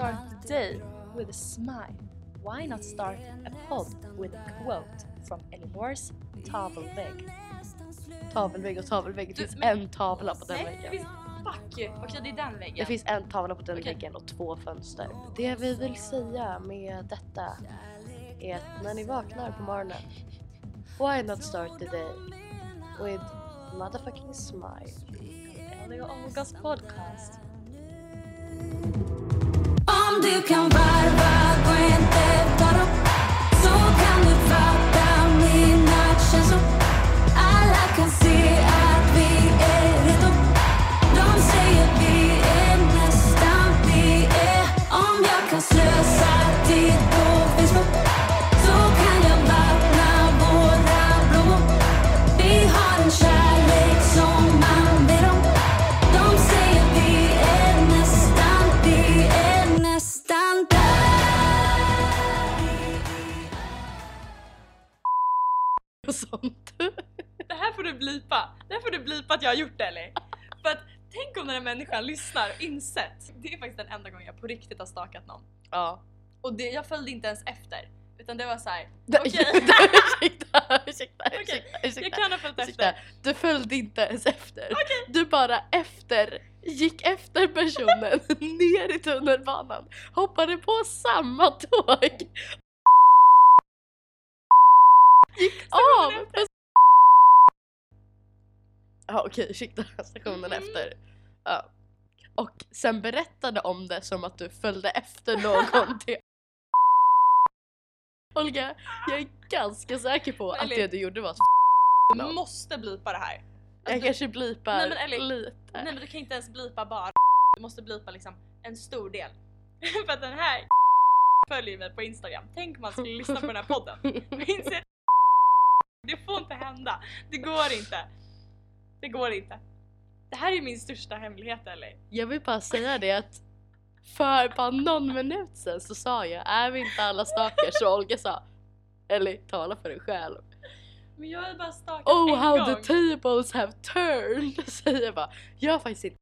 start the day with a smile? Why not start a pod with a quote from Elinors tavelvägg? Tavelvägg och tavelvägg. Det Du, finns men- en tavla på den Nej, det väggen. finns... Fuck you! Okej, det är den väggen. Det finns en tavla på den Okej. väggen och två fönster. Det vi vill säga med detta är att när ni vaknar på morgonen, why not start the day with motherfucking smile? Ellie och Olgas podcast. Om du kan varva den här människan lyssnar och insett. Det är faktiskt den enda gången jag på riktigt har stakat någon. Ja. Och det, jag följde inte ens efter. Utan det var så här. Du- okej. ursäkta, ursäkta, Jag kan ha följt ursäkta. efter. Du följde inte ens efter. Du bara efter, gick efter personen ner i tunnelbanan, hoppade på samma tåg. Gick av. Ja okej, ursäkta stationen Mm. efter. Ja. Och sen berättade om det som att du följde efter någon till Olga, jag är ganska säker på att Ellie. det du gjorde var att Du måste blipa det här. jag Alltså, kanske blipar Nej, men Ellie, lite. Nej men du kan inte ens blipa bara. Du måste blipa liksom en stor del. För att den här följer mig på Instagram. Tänk om man skulle lyssna på den här podden. Inser det får inte hända. Det går inte. Det går inte. Det här är min största hemlighet eller? Jag vill bara säga det att för bara någon minut sen så sa jag är vi inte alla stalkers och Olga sa eller tala för dig själv. Men jag har bara stakat Oh en how gång. the tables have turned säger jag bara. Jag har faktiskt inte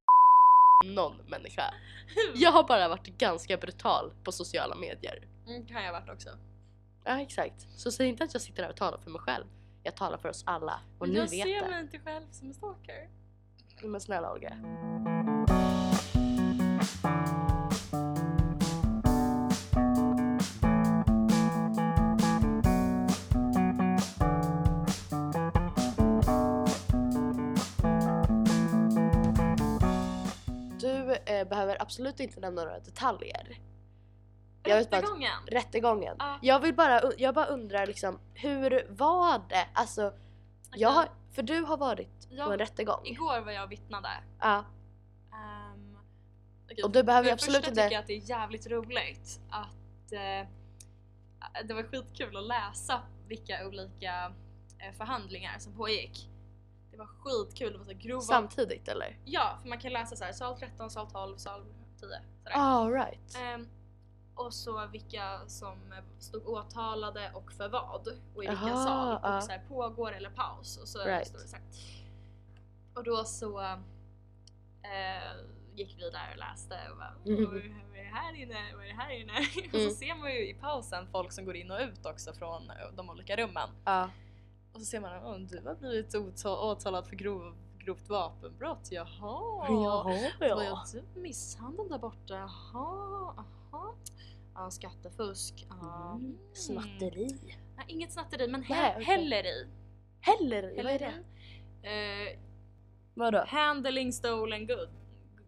någon människa. Jag har bara varit ganska brutal på sociala medier. Mm, kan jag ha varit också. Ja exakt. Så säg inte att jag sitter här och talar för mig själv. Jag talar för oss alla och Men ni jag vet ser det. mig inte själv som en stalker. Men snälla Olga. Du eh, behöver absolut inte nämna några detaljer. Jag vet bara att- Rättegången. Rättegången. Ja. Jag vill bara, jag bara undrar liksom, hur var det? Alltså, jag har, för du har varit på Ja, en rättegång. Igår var jag vittnade. Ja. Ehm, okej, Och du behöver För absolut inte... tycker jag att det är jävligt roligt att eh, det var skitkul att läsa vilka olika eh, förhandlingar som pågick. Det var skitkul, det var så grova... Samtidigt eller? Ja, för man kan läsa så här, sal 13, sal 12, sal 10. Sådär. All right. Ehm, och så vilka som stod åtalade och för vad och i vilken Aha, sal och ja. så här, pågår eller paus och så Right. stod det så här. Och då så eh, gick vi där och läste och bara Mm. "Oj, vad är det här inne, vad är det här inne? Och Mm. så ser man ju i pausen folk som går in och ut också från eh, de olika rummen. Ja. Och så ser man att du har blivit åtal- åtalad för grov, grovt vapenbrott, jaha. Jaha, Så var ja. jag misshandel där borta, jaha. Ja, skattefusk, ja. Mm. Snatteri. Nej, inget snatteri men he- Nej, okej. hälleri. Heller, vad är det? Eh, Vadå? handling stolen good,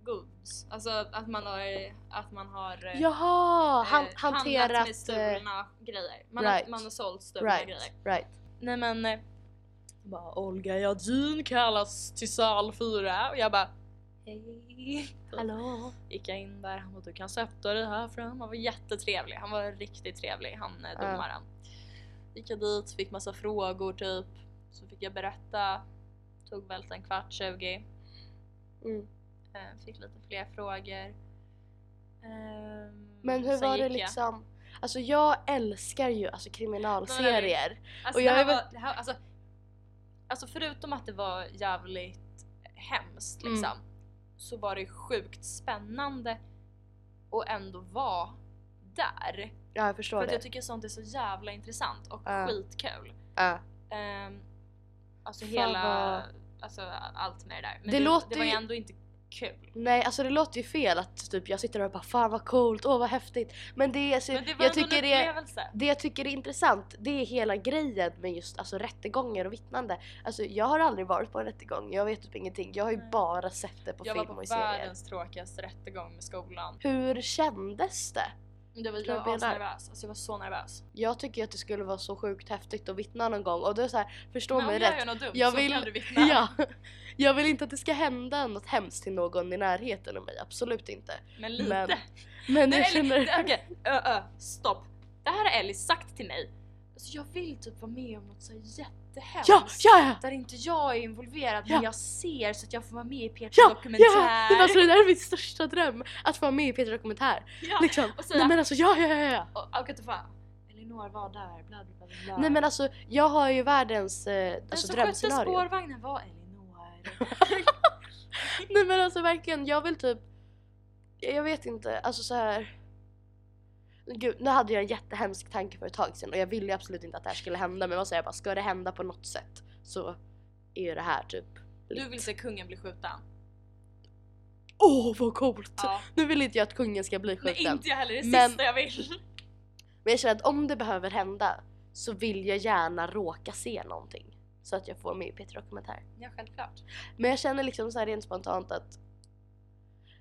goods. Alltså att man har, att man har eh, Jaha, han, eh, hanterat... med eh, stulna grejer. Man, right. har, man har sålt stulna right, grejer. right. Nej men eh, bara Olga Jadin kallas till sal 4 och jag bara hej. Hallå? Gick jag in där, han bara du kan sätta dig här fram. Han var jättetrevlig, han var riktigt trevlig han eh, domaren. Gick jag dit, fick massa frågor typ. Så fick jag berätta. Tog väl en kvart, 20. Mm. Eh, Fick lite fler frågor. Ehm, Men hur sen var det gick jag. liksom? Alltså jag älskar ju alltså kriminalserier. Alltså, Och det jag här är väl- var, det här, alltså, alltså förutom att det var jävligt hemskt Mm. Så var det sjukt spännande och ändå vara där. Ja jag förstår För att det. jag tycker sånt är så jävla intressant och Ja. skitkul. Ja. Um, alltså Fan hela, vad- alltså allt med det där. Men Det det, låter det var ju- ändå inte kul. Nej alltså det låter ju fel att typ jag sitter där och bara fan vad coolt, åh vad häftigt. Men det alltså, Men det var jag ändå en tycker det upplevelse. det jag tycker är intressant det är hela grejen med just alltså, rättegångar och vittnande. Alltså jag har aldrig varit på en rättegång, jag vet typ ingenting. Jag har ju Nej. bara sett det på jag var film på och i serier. världens tråkigaste rättegång med skolan. Hur kändes det? Det var, jag var asnervös. Alltså jag var så nervös. Jag tycker att det skulle vara så sjukt häftigt att vittna någon gång och då är så här, förstå Men om mig jag rätt. gör något dumt jag så vill- kan du vittna. Ja, jag vill inte att det ska hända något hemskt till någon i närheten av mig, absolut inte. Men lite. Men- Men Nej, jag känner... Okej, ö, ö, stopp. Det här har Ellie sagt till mig. Alltså jag vill typ vara med om något så jättehemskt. Ja, ja, ja! Där inte jag är involverad Ja. men jag ser så att jag får vara med i P3 Ja, Dokumentär. ja! Men alltså det där är min största dröm, att få vara med i Peter Dokumentär. Ja, Liksom. och säga- Nej men alltså ja, ja, ja, ja. Och, och att får Elinor var där, bla bla bla. bla. Nej men alltså jag har ju världens eh, Den alltså, som skötte drömscenario. spårvagnen var Elinor. Nej men alltså verkligen, jag vill typ Jag vet inte, alltså så här. Gud, nu hade jag en jättehemsk tanke för ett tag sedan och jag ville absolut inte att det här skulle hända men jag säger bara, ska det hända på något sätt så är ju det här typ Du vill se kungen bli skjuten? Åh vad coolt! Ja. Nu vill inte jag att kungen ska bli Nej skjuten inte jag heller, det är Men- sista jag vill. Men jag känner att om det behöver hända så vill jag gärna råka se någonting så att jag får med i Peter Dokumentär. Ja självklart. Men jag känner liksom så här rent spontant att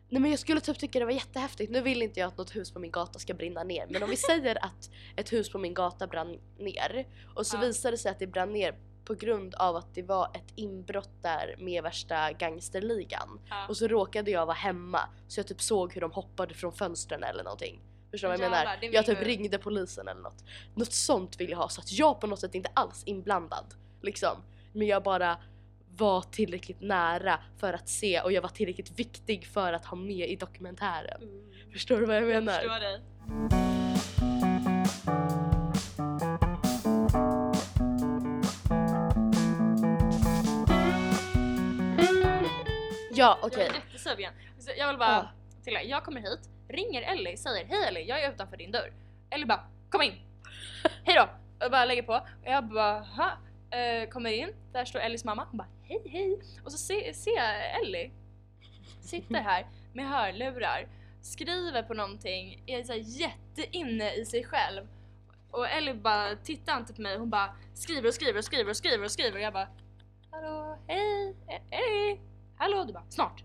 Nej men jag skulle typ tycka det var jättehäftigt. Nu vill inte jag att något hus på min gata ska brinna ner. Men om vi säger att ett hus på min gata brann ner och så Ja. visar det sig att det brann ner på grund av att det var ett inbrott där med värsta gangsterligan. Ja. Och så råkade jag vara hemma så jag typ såg hur de hoppade från fönstren eller någonting. Förstår du vad jag menar? Jag typ ringde polisen eller något. Något sånt vill jag ha så att jag på något sätt inte alls inblandad. Liksom. Men jag bara var tillräckligt nära för att se och jag var tillräckligt viktig för att ha med i dokumentären. Förstår du vad jag Jag menar? förstår dig. Ja Jag okej. är jättesugen. Så Jag vill bara tillägga, jag kommer hit, ringer Ellie, säger hej Ellie, jag är utanför din dörr. Ellie bara, kom in! Hej då! Och bara lägger på. Och jag bara, ha? Uh, kommer in, där står Ellies mamma, hon bara hej hej! Och så ser, se jag Ellie sitter här med hörlurar, skriver på någonting, är så här jätteinne i sig själv. Och Ellie bara tittar inte på mig, hon bara skriver och skriver och skriver och skriver och skriver och jag bara Hallå, hej, hej, hallå, du bara snart.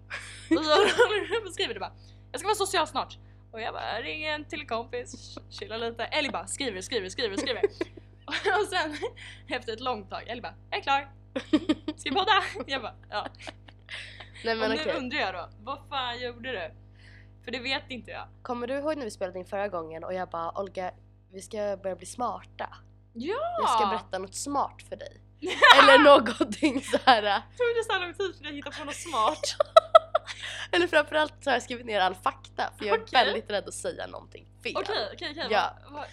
Och så håller du skriver du bara Jag ska vara social snart. Och jag bara ringer en till kompis, chilla lite. Ellie bara skriver, skriver, skriver, skriver. Och sen efter ett långt tag, Ellie bara jag är klar. Ska vi podda? Jag bara ja. Nej Och men nu okej. undrar jag då, vad fan gjorde du? För det vet inte jag. Kommer du ihåg när vi spelade in förra gången och jag bara Olga, vi ska börja bli smarta. Ja! Jag ska berätta något smart för dig. Eller någonting så här. Jag tog det så här lång tid för dig att hitta på något smart. Eller framförallt så har jag skrivit ner all fakta för jag är Okej. väldigt rädd att säga någonting fel. Okej, okej, okej. Ja. vad- vad-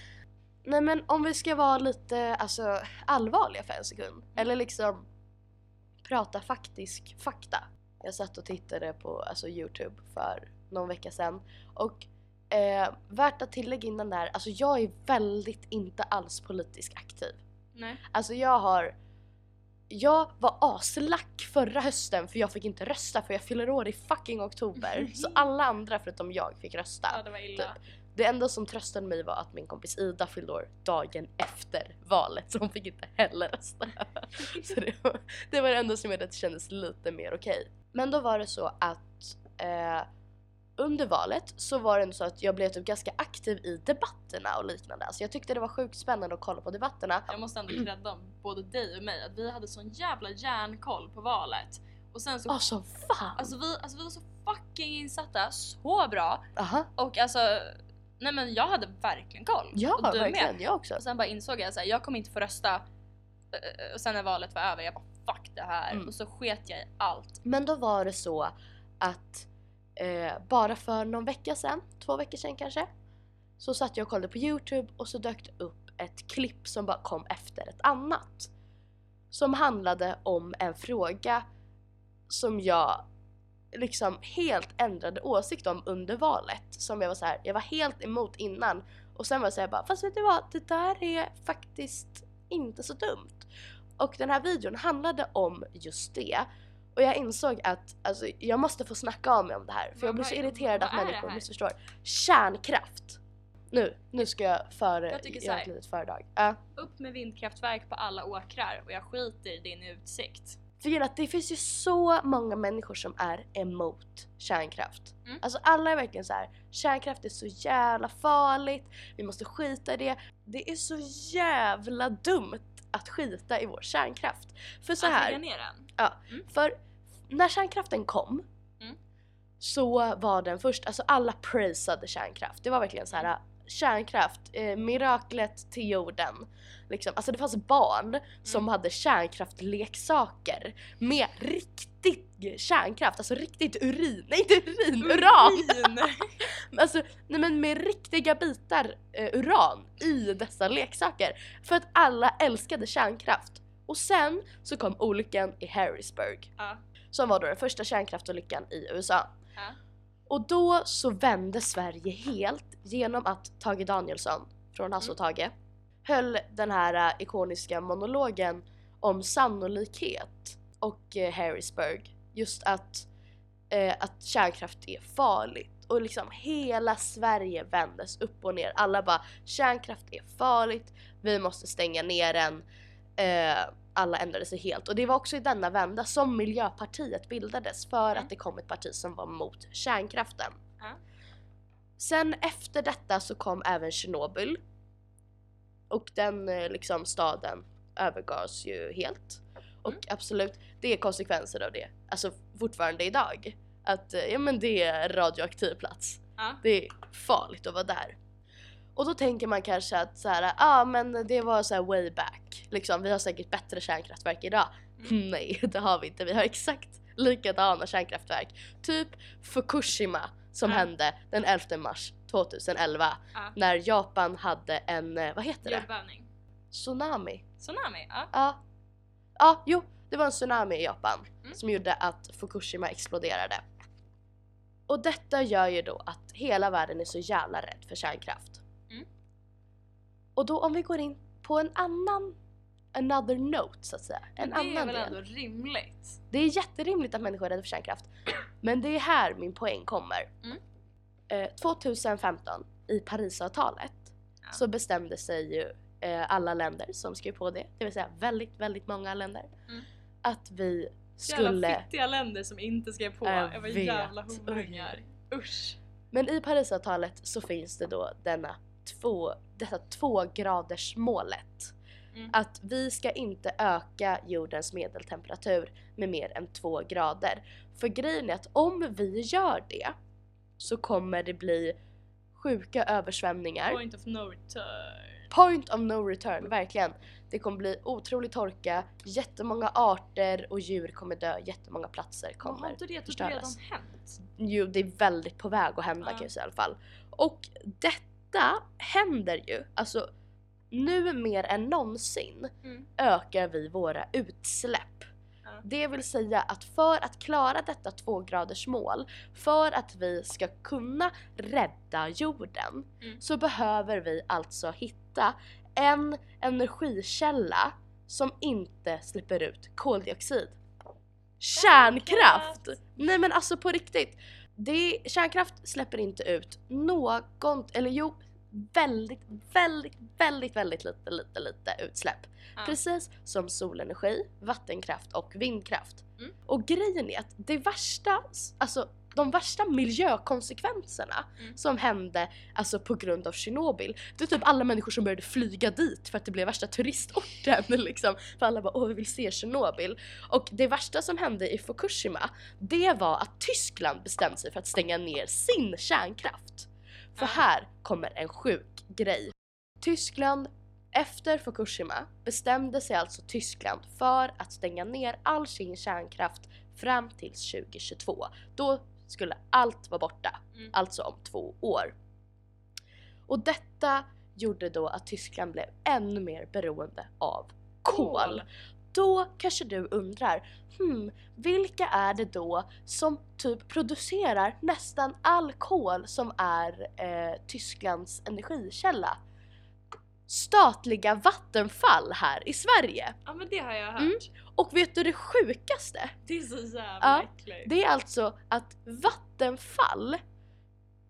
Nej men om vi ska vara lite alltså, allvarliga för en sekund. Eller liksom prata faktisk fakta. Jag satt och tittade på alltså, Youtube för någon vecka sedan och eh, värt att tillägga innan där, alltså jag är väldigt inte alls politiskt aktiv. Nej. Alltså jag har jag var aslack förra hösten för jag fick inte rösta för jag fyller år i fucking oktober. Så alla andra förutom jag fick rösta. Ja, det var illa. Det enda som tröstade mig var att min kompis Ida fyllde år dagen efter valet så hon fick inte heller rösta. så det var, det var det enda som gjorde att det kändes lite mer okej. Men då var det så att eh, under valet så var det så att jag blev typ ganska aktiv i debatterna och liknande. Alltså jag tyckte det var sjukt spännande att kolla på debatterna. Jag måste ändå credda både dig och mig att vi hade sån jävla järnkoll på valet. Och sen så... Alltså fan! Alltså vi, alltså vi var så fucking insatta, så bra. Aha. Och alltså, nej men jag hade verkligen koll. Ja och du verkligen, med. jag också. Och sen bara insåg jag att jag kommer inte få rösta. Eh, Och sen när valet var över, jag bara fuck det här. Mm. Och så sket jag i allt. Men då var det så att eh, bara för någon vecka sedan, två veckor sedan kanske, så satt jag och kollade på Youtube och så dök det upp ett klipp som bara kom efter ett annat. Som handlade om en fråga som jag liksom helt ändrade åsikt om under valet som jag var så här, jag var helt emot innan och sen var jag så här bara fast vet du vad, det där är faktiskt inte så dumt. Och den här videon handlade om just det och jag insåg att alltså, jag måste få snacka av mig om det här för jag blir så irriterad att människor missförstår. Kärnkraft! Nu, nu ska jag före, Jag tycker göra ett litet föredrag. Ja. Upp med vindkraftverk på alla åkrar och jag skiter i din utsikt. För grejen att det finns ju så många människor som är emot kärnkraft. Mm. Alltså alla är verkligen så här: kärnkraft är så jävla farligt, vi måste skita i det. Det är så jävla dumt att skita i vår kärnkraft. För så Att här, lägga ner den. för när kärnkraften kom Mm. så var den först, alltså alla prisade kärnkraft. Det var verkligen så här kärnkraft, eh, miraklet till jorden. Liksom. Alltså det fanns barn som Mm. hade kärnkraftleksaker med riktig kärnkraft, alltså riktigt urin, nej inte urin, uran! Urin! Alltså nej men med riktiga bitar eh, uran i dessa leksaker. För att alla älskade kärnkraft. Och sen så kom olyckan i Harrisburg ja. som var då den första kärnkraftolyckan i USA. Ja. Och då så vände Sverige helt genom att Tage Danielsson från Hasse och Tage höll den här äh, ikoniska monologen om sannolikhet och eh, Harrisburg. Just att, eh, att kärnkraft är farligt och liksom hela Sverige vändes upp och ner. Alla bara kärnkraft är farligt, vi måste stänga ner den. Eh, alla ändrade sig helt och det var också i denna vända som Miljöpartiet bildades för Mm. att det kom ett parti som var mot kärnkraften. Ja. Sen efter detta så kom även Tjernobyl och den eh, liksom staden övergavs ju helt. Och Mm. absolut, det är konsekvenser av det. Alltså fortfarande idag. Att eh, ja men det är radioaktiv plats. Det är farligt att vara där. Och då tänker man kanske att så här, ah, men det var så här way back. Liksom, vi har säkert bättre kärnkraftverk idag. Mm. Nej, det har vi inte. Vi har exakt likadana kärnkraftverk. Typ Fukushima som Ja. hände den 11 mars 2011 Ja. när Japan hade en, eh, vad heter det? Jordbävning. Tsunami. Tsunami, ja. Ja. Ja, jo, det var en tsunami i Japan Mm. som gjorde att Fukushima exploderade. Och detta gör ju då att hela världen är så jävla rädd för kärnkraft. Och då om vi går in på en annan, another note så att säga. En det är annan väl del. ändå rimligt? Det är jätterimligt att människor är rädda för kärnkraft. Men det är här min poäng kommer. Mm. Eh, 2015 i Parisavtalet Ja. så bestämde sig ju eh, alla länder som skrev på det, det vill säga väldigt, väldigt många länder, Mm. att vi Jävla skulle... fittiga länder som inte skrev på. Jag var jävla horungar. Usch. Men i Parisavtalet så finns det då denna två, detta tvågradersmålet. Mm. Att vi ska inte öka jordens medeltemperatur med mer än två grader. För grejen är att om vi gör det så kommer det bli sjuka översvämningar. Point of no return. Point of no return, verkligen. Det kommer bli otrolig torka, jättemånga arter och djur kommer dö, jättemånga platser Har kommer inte det typ förstöras. redan hänt? Jo, det är väldigt på väg att hända Ja. kan jag säga i alla fall. Och detta händer ju, alltså nu mer än någonsin Mm. ökar vi våra utsläpp. Ja. Det vill säga att för att klara detta tvågradersmål, för att vi ska kunna rädda jorden, Mm. så behöver vi alltså hitta en energikälla som inte släpper ut koldioxid. Kärnkraft! Nej men alltså på riktigt. Det, kärnkraft släpper inte ut någon, eller jo, väldigt, väldigt, väldigt, väldigt lite, lite, lite utsläpp. Ja. Precis som solenergi, vattenkraft och vindkraft. Mm. Och grejen är att det värsta, alltså de värsta miljökonsekvenserna Mm. som hände alltså på grund av Tjernobyl. Det är typ alla människor som började flyga dit för att det blev värsta turistorten liksom. För alla bara åh vi vill se Tjernobyl. Och det värsta som hände i Fukushima det var att Tyskland bestämde sig för att stänga ner sin kärnkraft. För Ah. här kommer en sjuk grej. Tyskland efter Fukushima bestämde sig alltså Tyskland för att stänga ner all sin kärnkraft fram till 2022. Då skulle allt vara borta, Mm. alltså om två år. Och detta gjorde då att Tyskland blev ännu mer beroende av kol. Kol. Då kanske du undrar, hmm, vilka är det då som typ producerar nästan all kol som är eh, Tysklands energikälla? Statliga Vattenfall här i Sverige. Ja men det har jag hört. Mm. Och vet du det sjukaste? Det är så jävla Ja. Det är alltså att Vattenfall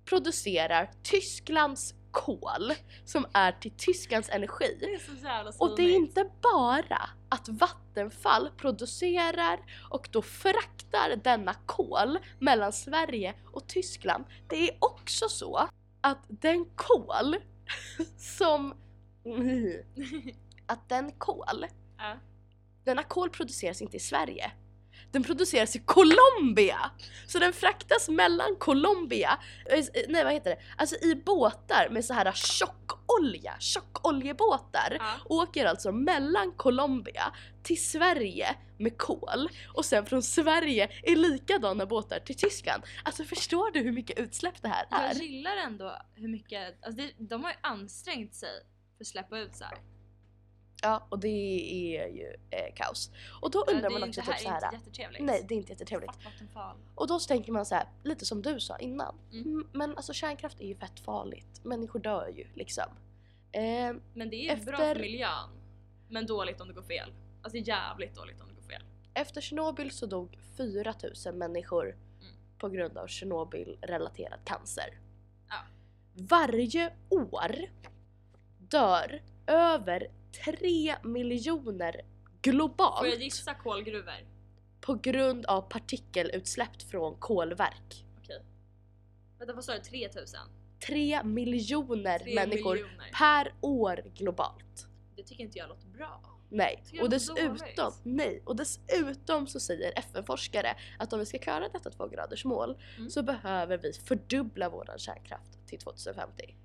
producerar Tysklands kol som är till Tysklands energi. Det är så jävla Och det är svinigt. inte bara att Vattenfall producerar och då fraktar denna kol mellan Sverige och Tyskland. Det är också så att den kol som... Att den kol, ja. denna kol produceras inte i Sverige. Den produceras i Colombia! Så den fraktas mellan Colombia, eh, nej vad heter det, alltså i båtar med så här tjockolja, tjockoljebåtar Ja. åker alltså mellan Colombia till Sverige med kol och sen från Sverige i likadana båtar till Tyskland. Alltså förstår du hur mycket utsläpp det här Jag är? gillar ändå hur mycket, alltså det, de har ju ansträngt sig för att släppa ut så här. Ja, och det är ju eh, kaos. Och då Ja, undrar det man är också typ så här, här. inte jättetrevligt. Nej, det är inte jättetrevligt. Och då tänker man så här, lite som du sa innan. Mm. Men alltså kärnkraft är ju fett farligt. Människor dör ju liksom. Eh, Men det är ju bra Efter- för miljön. Men dåligt om det går fel. Alltså jävligt dåligt om det går fel. efter Tjernobyl så dog 4000 människor Mm. på grund av Tjernobyl-relaterad cancer. Ja. Varje år dör över 3 miljoner globalt Får jag gissa kolgruvor? på grund av partikelutsläpp från kolverk. Okej. Vänta vad sa du? 3000? 3 miljoner Tre människor miljoner. per år globalt. Det tycker inte jag låter bra. Nej, och dessutom, nej, och dessutom så säger FN-forskare att om vi ska klara detta två graders mål Mm. så behöver vi fördubbla våran kärnkraft till 2050.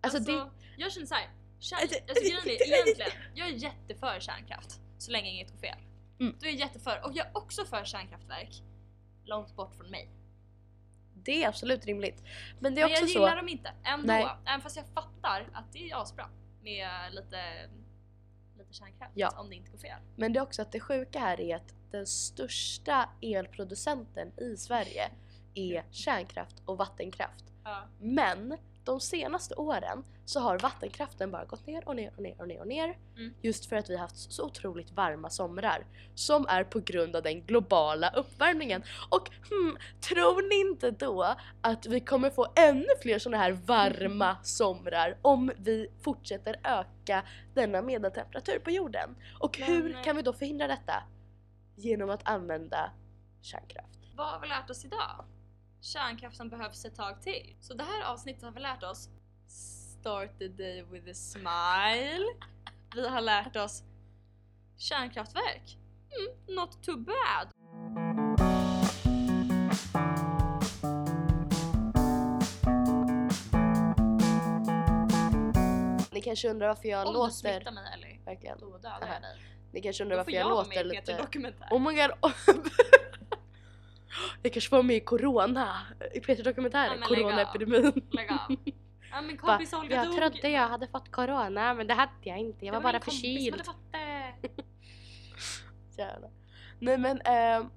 Alltså, Alltså, det, jag känner såhär. Kärn... Alltså, Alltså, egentligen, jag är jätteför kärnkraft. Så länge inget går fel. Mm. Då är jag jätteför. Och jag är också för kärnkraftverk. Långt bort från mig. det är absolut rimligt. Men det är Men också jag så, gillar dem inte ändå. Nej. Även fast jag fattar att det är asbra med lite, lite kärnkraft Ja. om det inte går fel. men det är också att det sjuka här är att den största elproducenten i Sverige är kärnkraft och vattenkraft. Ja. Men de senaste åren så har vattenkraften bara gått ner och ner och ner och ner och ner. Mm. Just för att vi har haft så otroligt varma somrar. Som är på grund av den globala uppvärmningen. Och hmm, tror ni inte då att vi kommer få ännu fler sådana här varma somrar om vi fortsätter öka denna medeltemperatur på jorden? Och Men, hur eh, kan vi då förhindra detta? Genom att använda kärnkraft. Vad har vi lärt oss idag? Kärnkraften behövs ett tag till. Så det här avsnittet har vi lärt oss Start the day with a smile. Vi har lärt oss kärnkraftverk. Mm, not too bad. Ni kanske undrar varför jag Om du låter... smittar mig Ellie, Verkligen. då dödar jag dig. Ni kanske undrar Då varför får jag, jag vara låter med i Peter lite... Dokumentär. Oh my god! jag kanske var med i Corona, i Peter Dokumentären, Ja, men. Coronaepidemin. Lägg av. Ja Bara, kompis Olga jag dog. trodde jag hade fått Corona men det hade jag inte, jag Det var, bara min kompis som förkyld. hade fått det. Nej men ehm,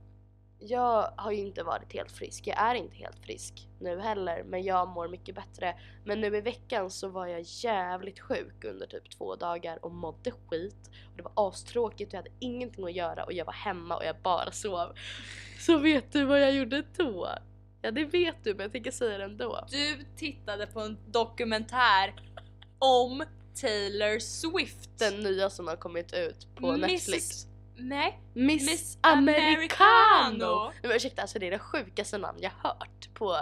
jag har ju inte varit helt frisk, jag är inte helt frisk nu heller men jag mår mycket bättre. Men nu i veckan så var jag jävligt sjuk under typ två dagar och mådde skit. Och det var astråkigt och jag hade ingenting att göra och jag var hemma och jag bara sov. Så vet du vad jag gjorde då? Ja det vet du men jag tänker säga det ändå. Du tittade på en dokumentär om Taylor Swift. Den nya som har kommit ut på Mrs. Netflix. Nej, Miss, Miss Americano! Americano. Men ursäkta, alltså det är det sjukaste namn jag hört på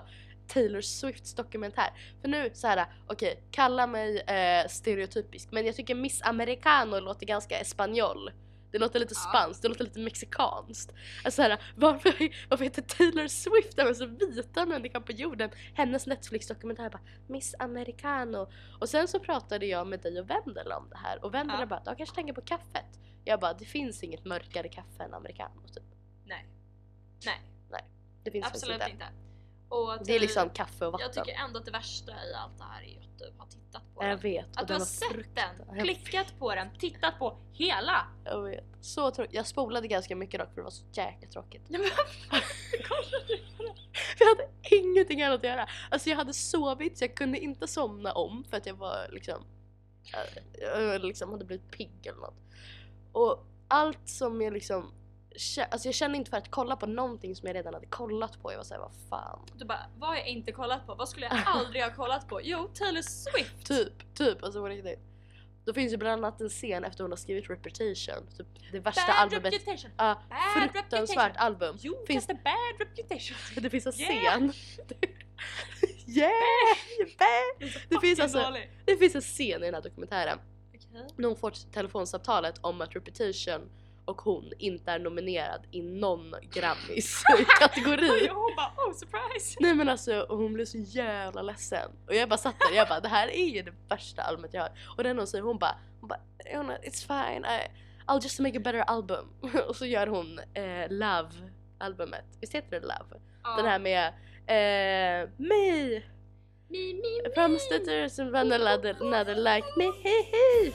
Taylor Swifts dokumentär. För nu så här, okej, kalla mig eh, stereotypisk men jag tycker Miss Americano låter ganska espanjol. Det låter lite Ja. spanskt, det låter lite mexikanskt. Alltså så här, varför, varför heter Taylor Swift den så vita människan på jorden? Hennes Netflix-dokumentär bara Miss Americano. Och sen så pratade jag med dig och Wendela om det här och Wendela Ja. bara, jag kanske tänker på kaffet. Jag bara, det finns inget mörkare kaffe än americano typ. nej. Nej, Det finns absolut faktiskt inte. Och Det är liksom kaffe och Jag vatten. tycker ändå att det värsta i allt det här är att du har tittat på Jag den. vet. Att du har sett fruktansvärd. den, klickat på den, tittat på hela! Jag vet. Så tråkigt. Jag spolade ganska mycket dock för det var så jäkla tråkigt. Ja, men? Jag hade ingenting annat att göra. Alltså jag hade sovit så jag kunde inte somna om för att jag var liksom, äh, jag liksom hade blivit pigg eller något. Och allt som jag liksom, alltså jag kände inte för att kolla på någonting som jag redan hade kollat på. Jag var såhär, vad fan. Du bara, vad har jag inte kollat på? Vad skulle jag aldrig ha kollat på? Jo, Taylor Swift! Typ, typ alltså på riktigt. Då finns ju bland annat en scen efter hon har skrivit Reputation, typ det värsta Bad albumet. reputation! Ja, Bad fruktansvärt album. You Finns- a bad reputation! Det finns en scen. yeah! yeah. Det finns alltså, Dålig. det finns en scen i den här dokumentären Okej. när hon får telefonsamtalet om att Reputation och hon inte är nominerad i någon Grammis kategori. Och hon bara, oh surprise! Nej men alltså och hon blev så jävla ledsen och jag bara satt där jag bara det här är ju det värsta albumet jag har och den hon säger hon bara, hon bara "Jonna, it's fine I, I'll just make a better album och så gör hon eh, Love albumet, visst heter det Love? Den här med eh, Me mi, I promise that there's another, like me he, he.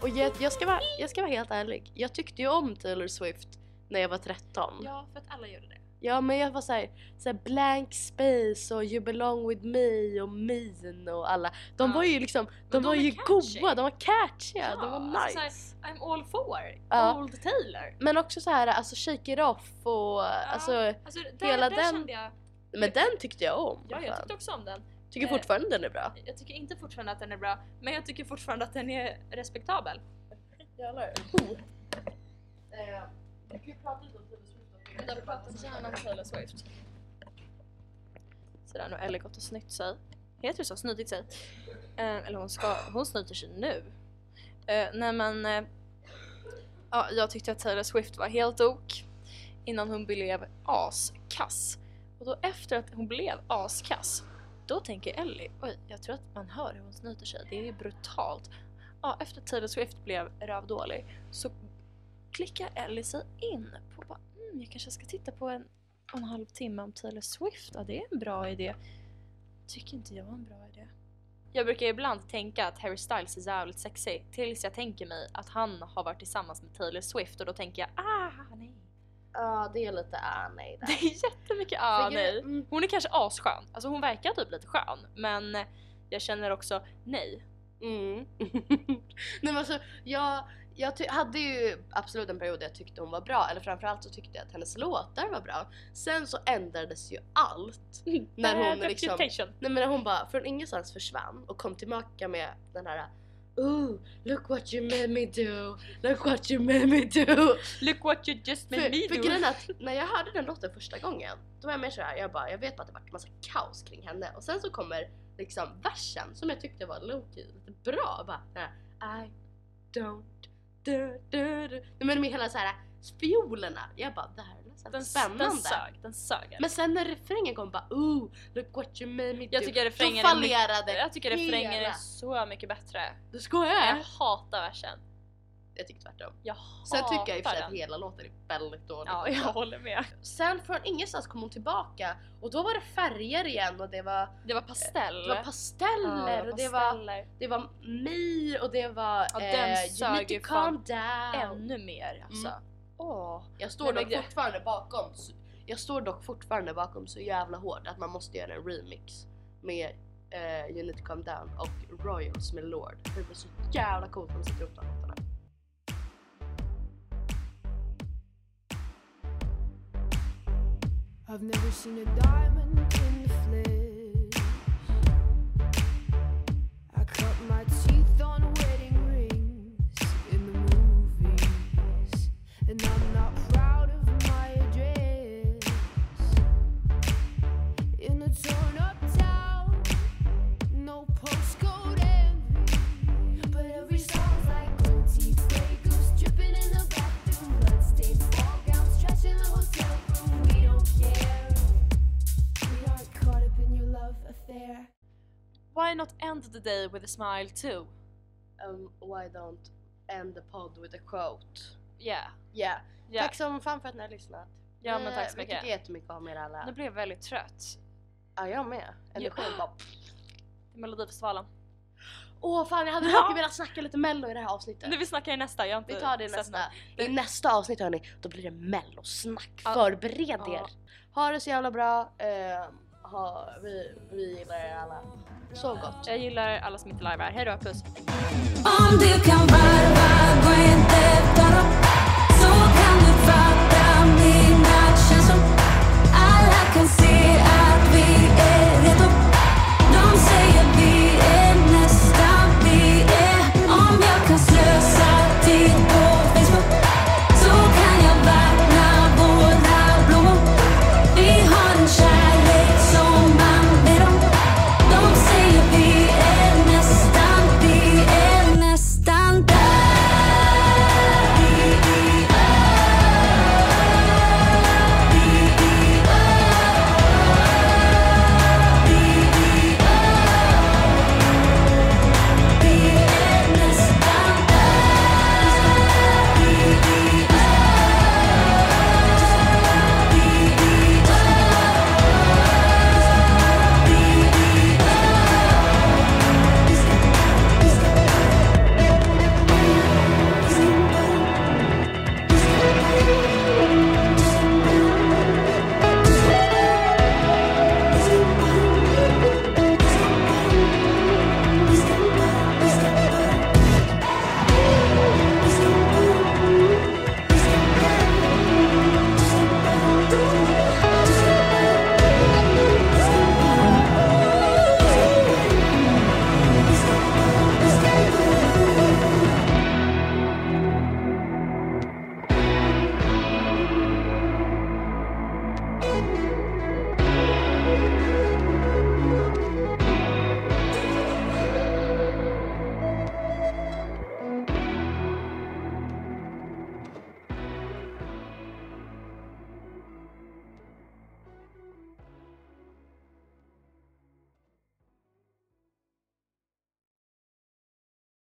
Och jag, jag, ska vara, jag ska vara helt ärlig, jag tyckte ju om Taylor Swift när jag var 13 Ja, för att alla gjorde det. Ja men jag var såhär, blank space och you belong with me och mean och alla De Ja. var ju liksom, de, de var ju catchy. goa, de var catchiga, de Ja, var alltså nice I'm all for Ja. Old Taylor. Men också så här, alltså shake it off och alltså Alltså där, hela där den- kände jag, Men den tyckte jag om ja jag tyckte också om den. Tycker eh, fortfarande den är bra Jag tycker inte fortfarande att den är bra, men jag tycker fortfarande att den är respektabel. Jävlar Eh, Vi kan ju prata lite om Taylor Swift Vi har pratat gärna om Taylor Swift. Sådär, nu har Ellie gått och snytt sig. Heter det så? Snutit sig? Eh, eller hon ska, hon snyter sig nu. Eh, nej men, eh, ja, jag tyckte att Taylor Swift var helt ok innan hon blev askass. Och då efter att hon blev askass, då tänker Ellie, oj, jag tror att man hör hur hon snyter sig, det är ju brutalt. Ja, efter att Taylor Swift blev rövdålig så klickar Ellie sig in på bara, mm, jag kanske ska titta på en och en halv timme om Taylor Swift, ja det är en bra idé. Tycker inte jag är en bra idé. Jag brukar ibland tänka att Harry Styles är jävligt sexig, tills jag tänker mig att han har varit tillsammans med Taylor Swift och då tänker jag ah nej. Ja det är lite ah nej där Det är jättemycket ah För nej. mm, Hon är kanske asskön, alltså hon verkar typ lite skön men jag känner också nej. Mm. Nej men alltså, jag, jag hade ju absolut en period där jag tyckte hon var bra, eller framförallt så tyckte jag att hennes låtar var bra. Sen så ändrades ju allt. När hon liksom, nej men när hon bara från ingenstans försvann och kom tillbaka med den här Ooh, look what you made me do, look what you made me do. Look what you just made me För, för do. grejen är att när jag hörde den låten första gången, då var jag mer såhär, jag bara, jag vet bara att det varit massa kaos kring henne. Och sen så kommer liksom versen som jag tyckte var low-key, lite bra. Bara här, I don't do, do, do. Nej, Men med hela så fiolerna, jag bara det här är den, spännande. den sög, den sög. Men sen när refrängen kom bara ooh, look what you made me Jag do. tycker refrängen är mycket- fallerade Jag tycker refrängen är hela. så mycket bättre. Du skojar? Jag hatar versen. Jag tycker tvärtom. Jag Sen tycker jag i och för sig att hela låten är väldigt dålig. Ja, jag håller med. Sen från ingenstans kom hon tillbaka och då var det färger igen och det var, Det var pastell. det var pasteller Ja, och det var, det var me och det var Ja, eh, den you sög ju fan down. Ännu mer alltså. Mm. Åh. Jag står dock det- fortfarande bakom så- jag står dock fortfarande bakom så jävla hårt att man måste göra en remix med eh, You need to calm down och Royals med Lord. Det blir så jävla coolt när de sätter ihop de låtarna. I've never seen a diamond in the flesh. I cut my teeth Why not end the day with a smile too? Um, why don't end the pod with a quote? Yeah. Yeah. yeah. Tack som fan för att ni har lyssnat. Ja men tack så Vi mycket. tycker jättemycket om er alla. Nu blev jag väldigt trött. Ja, jag med. Energin bara... till Melodifestivalen. Åh fan, jag hade Ja. mycket velat snacka lite mello i det här avsnittet. Nu vi snackar i nästa, jag har inte Vi tar det i nästa. I nästa avsnitt hörni, då blir det mellosnack. Ja. Förbered Ja. er. Ha det så jävla bra. Eh, ha, vi, vi gillar er alla så gott. Jag gillar alla som inte lajvar. är. Hejdå, puss! Om du kan varva, gå inte bara så kan du fatta mina känslor. Alla kan se att vi är redo. De säger vi är nästa vi är om jag kan slösa tid på